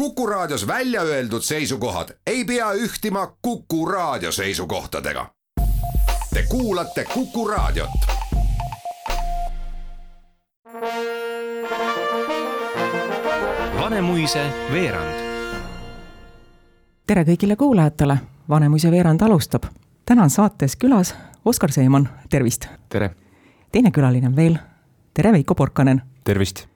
Kuku Raadios välja öeldud seisukohad ei pea ühtima Kuku Raadio seisukohtadega. Te kuulate Kuku Raadiot. Vanemuise veerand. tere kõigile kuulajatele, Vanemuise veerand alustab. täna on saates külas Oskar Seeman, tervist! tere! teine külaline on veel, tere Veiko Porkanen! tervist!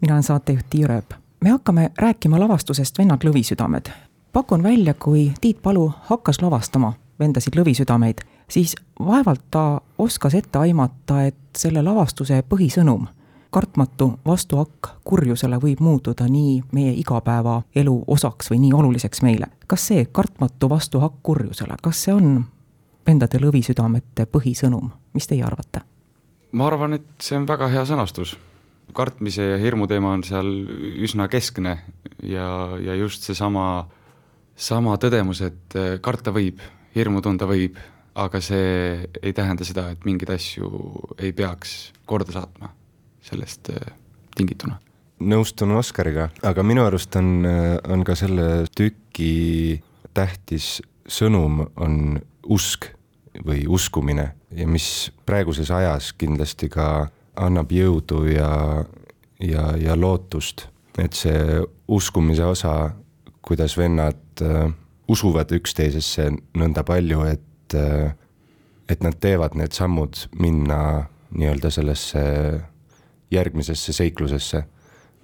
mina olen saatejuht Tiia Rööp. Me hakkame rääkima lavastusest Vennad lõvisüdamed. pakun välja, kui Tiit Palu hakkas lavastama Vendasid lõvisüdameid, siis vaevalt ta oskas ette aimata, et selle lavastuse põhisõnum kartmatu vastuhakk kurjusele võib muutuda nii meie igapäevaelu osaks või nii oluliseks meile. kas see kartmatu vastuhakk kurjusele, kas see on vendade lõvisüdamete põhisõnum, mis teie arvate? ma arvan, et see on väga hea sõnastus. Kartmise ja hirmu teema on seal üsna keskne ja, ja just seesama, sama tõdemus, et eh, karta võib, hirmu tunda võib, aga see ei tähenda seda, et mingeid asju ei peaks korda saatma sellest äh, tingituna. nõustun Oskariga, aga minu arust on, äh, on ka selle tüki tähtis sõnum on usk või uskumine ja mis praeguses ajas kindlasti ka annab jõudu ja, ja, ja lootust, et see uskumise osa, kuidas vennad äh, usuvad üksteisesse nõnda palju, et äh,, et nad teevad need sammud minna nii-öelda sellesse järgmisesse seiklusesse.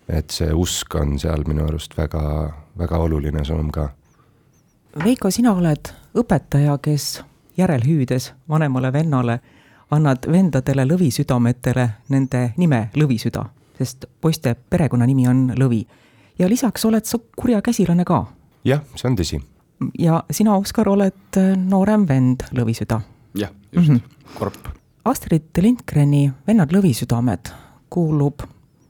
et see usk on seal minu arust väga, väga oluline sõnum ka. Veiko, sina oled õpetaja, kes järelhüüdes vanemale vennale annad vendadele lõvisüdametele nende nime Lõvisüda, sest poiste perekonnanimi on Lõvi. ja lisaks oled sa kurja käsilane ka. jah, see on tõsi. ja sina, Oskar, oled noorem vend Lõvisüda. jah, just mm, -hmm. korp. Astrid Lindgreni Vennad Lõvisüdamed kuulub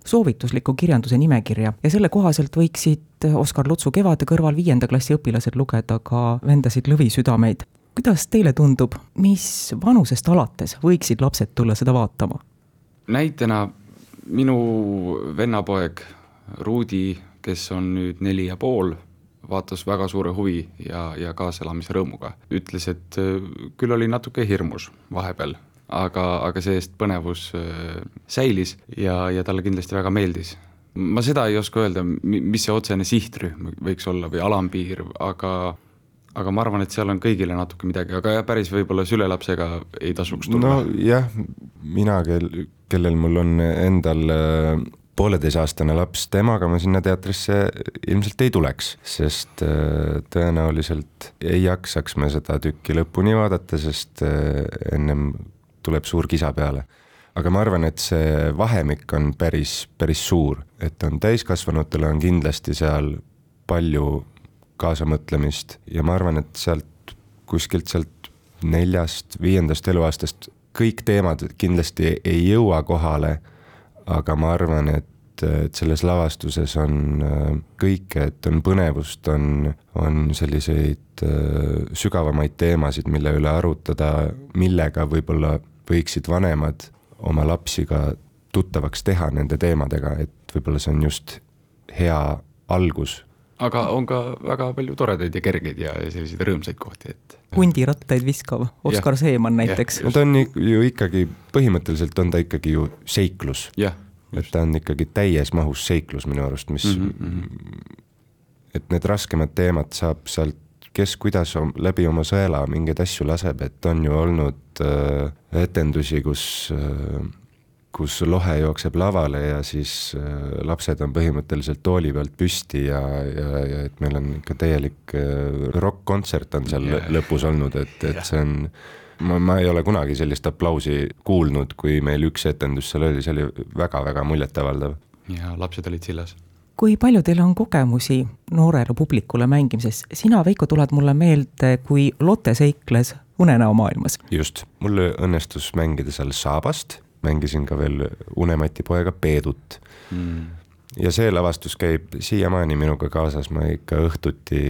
soovitusliku kirjanduse nimekirja ja selle kohaselt võiksid Oskar Lutsu Kevade kõrval viienda klassi õpilased lugeda ka Vendasid lõvisüdameid. Kuidas teile tundub, mis vanusest alates võiksid lapsed tulla seda vaatama? näitena minu vennapoeg Ruudi, kes on nüüd neli ja pool, vaatas väga suure huvi ja, ja kaaselamise rõõmuga. ütles, et küll oli natuke hirmus vahepeal aga, aga see-eest põnevus äh, säilis ja, ja talle kindlasti väga meeldis. ma seda ei oska öelda, mis see otsene sihtrühm võiks olla või alampiir, aga aga ma arvan, et seal on kõigile natuke midagi, aga jah, päris võib-olla sülelapsega ei tasuks tulla. nojah, mina, kel, kellel mul on endal äh, pooleteiseaastane laps, temaga ma sinna teatrisse ilmselt ei tuleks, sest äh, tõenäoliselt ei jaksaks me seda tükki lõpuni vaadata, sest ennem tuleb suur kisa peale. aga ma arvan, et see vahemik on päris, päris suur, et on täiskasvanutele on kindlasti seal palju kaasamõtlemist ja ma arvan, et sealt kuskilt sealt neljast, viiendast eluaastast kõik teemad kindlasti ei jõua kohale, aga ma arvan, et et selles lavastuses on äh, kõike, et on põnevust, on, on selliseid äh, sügavamaid teemasid, mille üle arutada, millega võib-olla võiksid vanemad oma lapsi ka tuttavaks teha nende teemadega, et võib-olla see on just hea algus. Aga on ka väga palju toredaid ja kergeid ja selliseid rõõmsaid kohti, et. hundirattaid viskav, Oskar Seeman näiteks. no ta on ju ikkagi, põhimõtteliselt on ta ikkagi ju seiklus. et ta on ikkagi täies mahus seiklus minu arust, mis mm, -hmm. et need raskemad teemad saab sealt kes kuidas läbi oma sõela mingeid asju laseb, et on ju olnud äh, etendusi, kus äh, kus lohe jookseb lavale ja siis äh, lapsed on põhimõtteliselt tooli pealt püsti ja, ja, ja et meil on ikka täielik äh, rokk-kontsert on seal yeah. lõpus olnud, et, et yeah. see on ma, ma ei ole kunagi sellist aplausi kuulnud, kui meil üks etendus seal oli, see oli väga-väga muljetavaldav. ja lapsed olid sillas kui palju teil on kogemusi noorele publikule mängimises, sina, Veiko, tuled mulle meelde, kui Lotte seikles unenäomaailmas. just, mul õnnestus mängida seal Saabast, mängisin ka veel Unemati poega Peedut mm. ja see lavastus käib siiamaani minuga kaasas, ma ikka õhtuti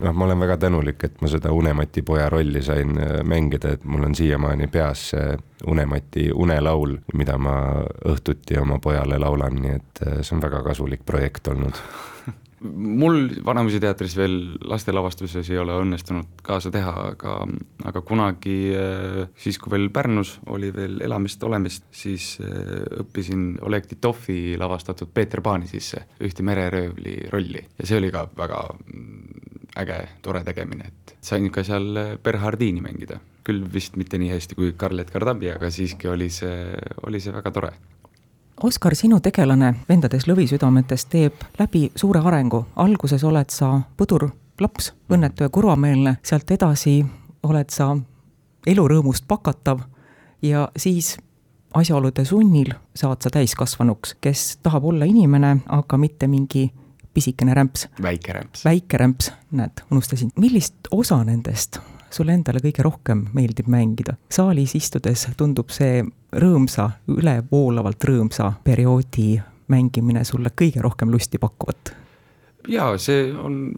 noh, ma olen väga tänulik, et ma seda Unemati poja rolli sain äh, mängida, et mul on siiamaani peas see Unemati unelaul, mida ma õhtuti oma pojale laulan, nii et äh, see on väga kasulik projekt olnud mul Vanemuise teatris veel lastelavastuses ei ole õnnestunud kaasa teha, aga, aga kunagi äh, siis, kui veel Pärnus oli veel elamist olemist, siis äh, õppisin Oleg Titovi lavastatud Peeter Paani sisse ühte mereröövli rolli ja see oli ka väga mm, äge, tore tegemine, et sain ka seal Bernhardini mängida. küll vist mitte nii hästi kui Karlet Kardambi, aga siiski oli see, oli see väga tore Oskar, sinu tegelane Vendades lõvisüdametes teeb läbi suure arengu. alguses oled sa põdur laps, õnnetu ja kurvameelne, sealt edasi oled sa elurõõmust pakatav ja siis asjaolude sunnil saad sa täiskasvanuks, kes tahab olla inimene, aga mitte mingi pisikene rämps. väike rämps. väike rämps, näed, unustasin. millist osa nendest sulle endale kõige rohkem meeldib mängida? saalis istudes tundub see rõõmsa, ülevoolavalt rõõmsa perioodi mängimine sulle kõige rohkem lusti pakkuvat? jaa, see on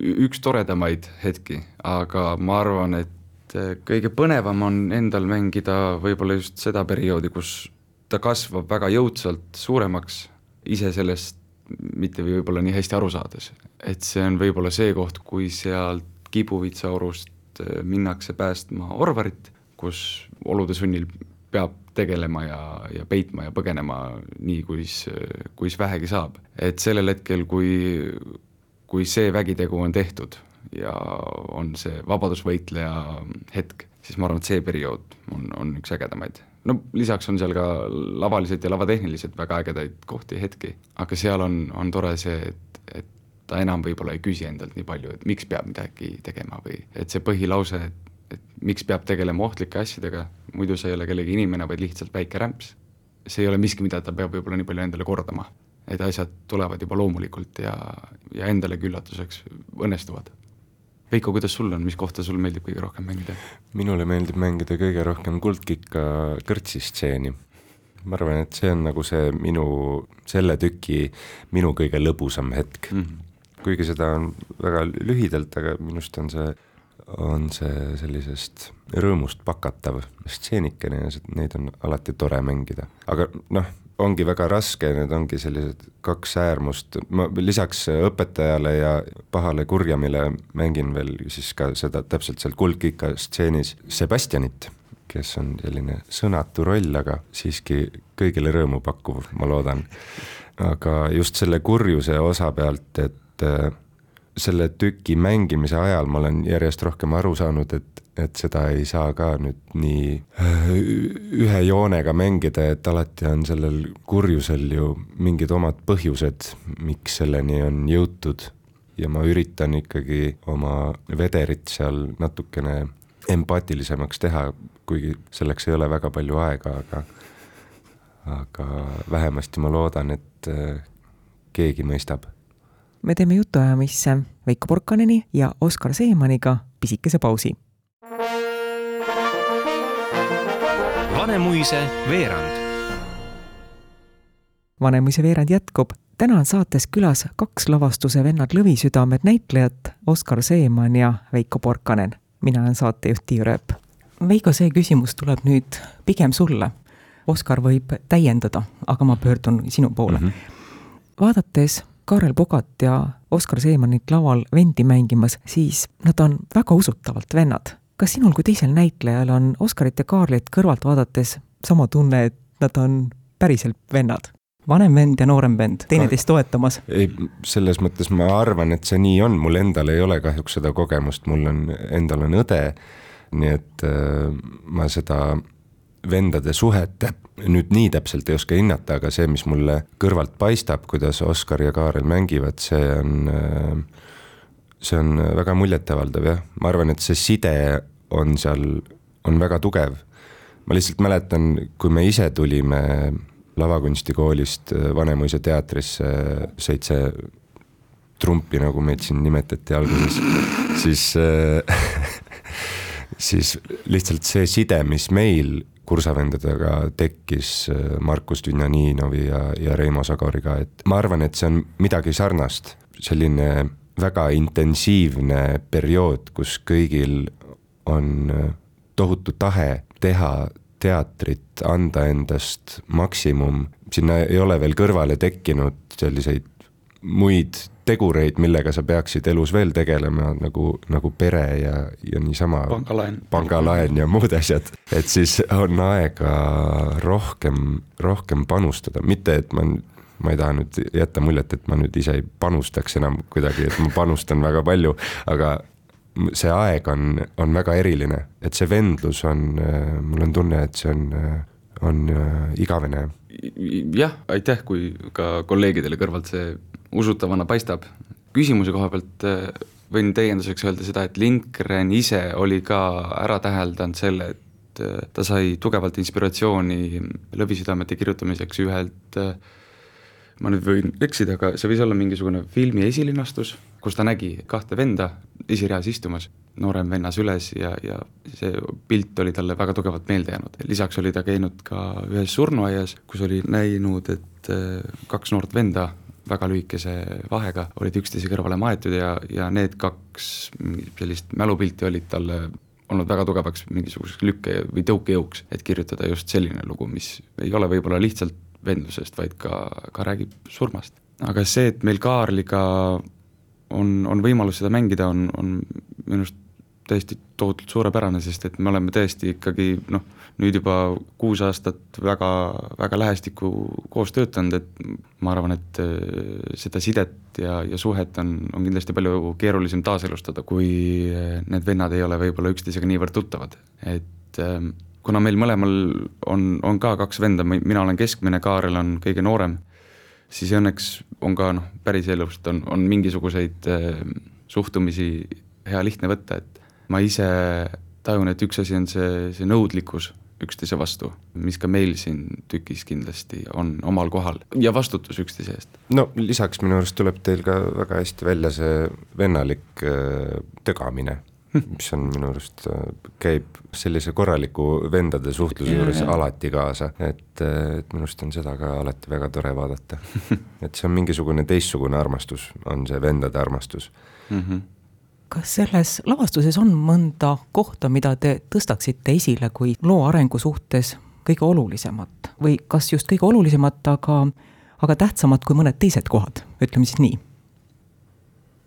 üks toredamaid hetki, aga ma arvan, et kõige põnevam on endal mängida võib-olla just seda perioodi, kus ta kasvab väga jõudsalt suuremaks, ise sellest mitte võib-olla nii hästi aru saades. et see on võib-olla see koht, kui sealt kibuvitsaorust Äh, minnakse päästma Orvarit, kus olude sunnil peab tegelema ja, ja peitma ja põgenema nii, kuis, kuis vähegi saab. et sellel hetkel, kui, kui see vägitegu on tehtud ja on see vabadusvõitleja hetk, siis ma arvan, et see periood on, on üks ägedamaid. no lisaks on seal ka lavalised ja lavatehniliselt väga ägedaid kohti ja hetki, aga seal on, on tore see, et, et ta enam võib-olla ei küsi endalt nii palju, et miks peab midagi tegema või et see põhilause, et, et miks peab tegelema ohtlike asjadega, muidu sa ei ole kellegi inimene, vaid lihtsalt väike rämps. see ei ole miski, mida ta peab võib-olla nii palju endale kordama. et asjad tulevad juba loomulikult ja, ja endalegi üllatuseks õnnestuvad. Veiko, kuidas sul on, mis kohta sul meeldib kõige rohkem mängida? minule meeldib mängida kõige rohkem Kuldkika kõrtsistseeni ma arvan, et see on nagu see minu, selle tüki minu kõige lõbusam hetk mm. -hmm kuigi seda on väga lühidalt, aga minu arust on see, on see sellisest rõõmust pakatav stseenikene ja neid on alati tore mängida, aga noh, ongi väga raske, need ongi sellised kaks äärmust, ma lisaks õpetajale ja pahale kurjamile mängin veel siis ka seda täpselt seal Kuldkika stseenis Sebastianit, kes on selline sõnatu roll, aga siiski kõigile rõõmu pakkuv, ma loodan. aga just selle kurjuse osa pealt, et et äh, selle tüki mängimise ajal ma olen järjest rohkem aru saanud, et, et seda ei saa ka nüüd nii äh, ühe joonega mängida, et alati on sellel kurjusel ju mingid omad põhjused, miks selleni on jõutud. ja ma üritan ikkagi oma vederit seal natukene empaatilisemaks teha, kuigi selleks ei ole väga palju aega, aga aga vähemasti ma loodan, et äh, keegi mõistab me teeme jutuajamisse Veiko Porkaneni ja Oskar Seemaniga pisikese pausi. Vanemuise veerand. Vanemuise veerand jätkub. täna on saates külas kaks lavastuse Vennad lõvisüdamed näitlejat, Oskar Seeman ja Veiko Porkanen. mina olen saatejuht Tiia Rööp. Veiko, see küsimus tuleb nüüd pigem sulle. Oskar võib täiendada, aga ma pöördun sinu poole mm. -hmm. vaadates Kaarel Pogat ja Oskar Seemanit laval vendi mängimas, siis nad on väga usutavalt vennad. kas sinul kui teisel näitlejal on Oskarit ja Kaarlit kõrvalt vaadates sama tunne, et nad on päriselt vennad? vanem vend ja noorem vend, teineteist toetamas? ei, selles mõttes ma arvan, et see nii on, mul endal ei ole kahjuks seda kogemust, mul on, endal on õde, nii et äh, ma seda vendade suhet nüüd nii täpselt ei oska hinnata, aga see, mis mulle kõrvalt paistab, kuidas Oskar ja Kaarel mängivad, see on, see on väga muljetavaldav jah, ma arvan, et see side on seal, on väga tugev. ma lihtsalt mäletan, kui me ise tulime lavakunstikoolist Vanemuise teatrisse, seitse trumpi, nagu meid siin nimetati alguses, siis siis lihtsalt see side, mis meil kursavendadega tekkis äh, Markus Dünjaninovi ja, ja Reimo Sagoriga, et ma arvan, et see on midagi sarnast, selline väga intensiivne periood, kus kõigil on äh, tohutu tahe teha teatrit, anda endast maksimum, sinna ei ole veel kõrvale tekkinud selliseid muid tegureid, millega sa peaksid elus veel tegelema, nagu, nagu pere ja, ja niisama pangalaen. pangalaen ja muud asjad, et siis on aega rohkem, rohkem panustada, mitte et ma ma ei taha nüüd jätta muljet, et ma nüüd ise ei panustaks enam kuidagi, et ma panustan väga palju, aga see aeg on, on väga eriline, et see vendlus on, mul on tunne, et see on, on igavene. jah, aitäh, kui ka kolleegidele kõrvalt see usutavana paistab. küsimuse koha pealt äh, võin täienduseks öelda seda, et Lindgren ise oli ka ära täheldanud selle, et äh, ta sai tugevalt inspiratsiooni Lõvisüdamete kirjutamiseks ühelt äh, ma nüüd võin eksida, aga see võis olla mingisugune filmi esilinastus, kus ta nägi kahte venda esireas istumas, noorem vennas üles ja, ja see pilt oli talle väga tugevalt meelde jäänud. lisaks oli ta käinud ka ühes surnuaias, kus oli näinud, et kaks noort venda väga lühikese vahega olid üksteise kõrvale maetud ja, ja need kaks sellist mälupilti olid talle olnud väga tugevaks mingisuguseks lükke- või tõukejõuks, et kirjutada just selline lugu, mis ei ole võib-olla lihtsalt vendlusest, vaid ka, ka räägib surmast. aga see, et meil Kaarliga on, on võimalus seda mängida, on, on minu arust täiesti tohutult suurepärane, sest et me oleme tõesti ikkagi noh, nüüd juba kuus aastat väga, väga lähestikku koos töötanud, et ma arvan, et äh, seda sidet ja, ja suhet on, on kindlasti palju keerulisem taaselustada, kui äh, need vennad ei ole võib-olla üksteisega niivõrd tuttavad, et ähm, kuna meil mõlemal on, on ka kaks venda, mina olen keskmine, Kaarel on kõige noorem, siis õnneks on ka noh, päriselust on, on mingisuguseid äh, suhtumisi hea lihtne võtta, et ma ise tajun, et üks asi on see, see nõudlikkus üksteise vastu, mis ka meil siin tükis kindlasti on omal kohal ja vastutus üksteise eest. no lisaks minu arust tuleb teil ka väga hästi välja see vennalik äh, tögamine mis on minu arust, käib sellise korraliku vendade suhtluse juures alati kaasa, et, et minu arust on seda ka alati väga tore vaadata. et see on mingisugune teistsugune armastus, on see vendade armastus mm. -hmm. Kas selles lavastuses on mõnda kohta, mida te tõstaksite esile kui loo arengu suhtes kõige olulisemat? Või kas just kõige olulisemat, aga, aga tähtsamad kui mõned teised kohad, ütleme siis nii?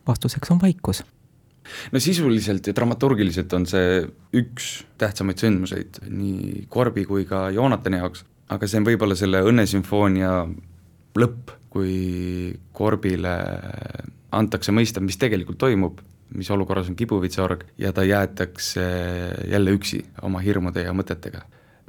vastuseks on vaikus. No sisuliselt ja dramaturgiliselt on see üks tähtsamaid sündmuseid nii Korbi kui ka Joonatani jaoks, aga see on võib-olla selle Õnnesümfoonia lõpp, kui Korbile antakse mõista, mis tegelikult toimub, mis olukorras on kibuvitsaorg ja ta jäetakse jälle üksi oma hirmude ja mõtetega.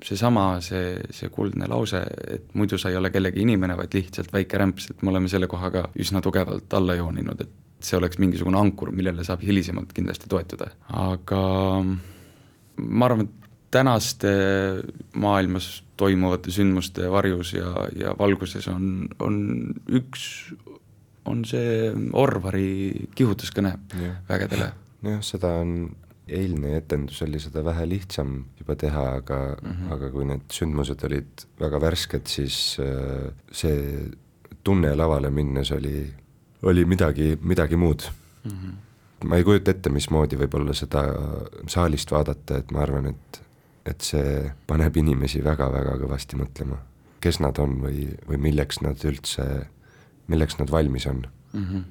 seesama, see, see kuldne lause, et muidu sa ei ole kellegi inimene, vaid lihtsalt väike rämps, et me oleme selle kohaga üsna tugevalt alla jooninud, et see oleks mingisugune ankur, millele saab hilisemalt kindlasti toetuda, aga ma arvan, et tänaste maailmas toimuvate sündmuste varjus ja, ja valguses on, on üks, on see Orvari kihutuskõne vägedele. nojah, seda on, eilne etendus oli seda vähe lihtsam juba teha, aga mm, -hmm. aga kui need sündmused olid väga värsked, siis äh, see tunne lavale minnes oli oli midagi, midagi muud mm. -hmm. ma ei kujuta ette, mismoodi võib-olla seda saalist vaadata, et ma arvan, et, et see paneb inimesi väga-väga kõvasti mõtlema, kes nad on või, või milleks nad üldse, milleks nad valmis on mm. -hmm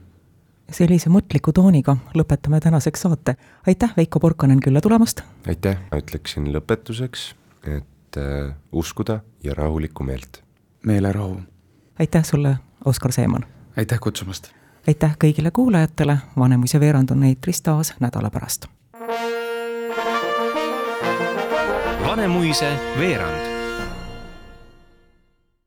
sellise mõtliku tooniga lõpetame tänaseks saate. aitäh, Veiko Porkanen külla tulemast! aitäh, ma ütleksin lõpetuseks, et äh, uskuda ja rahulikku meelt. meelerahu! aitäh sulle, Oskar Seeman! aitäh kutsumast! aitäh kõigile kuulajatele, Vanemuise veerand on eetris taas nädala pärast. Vanemuise veerand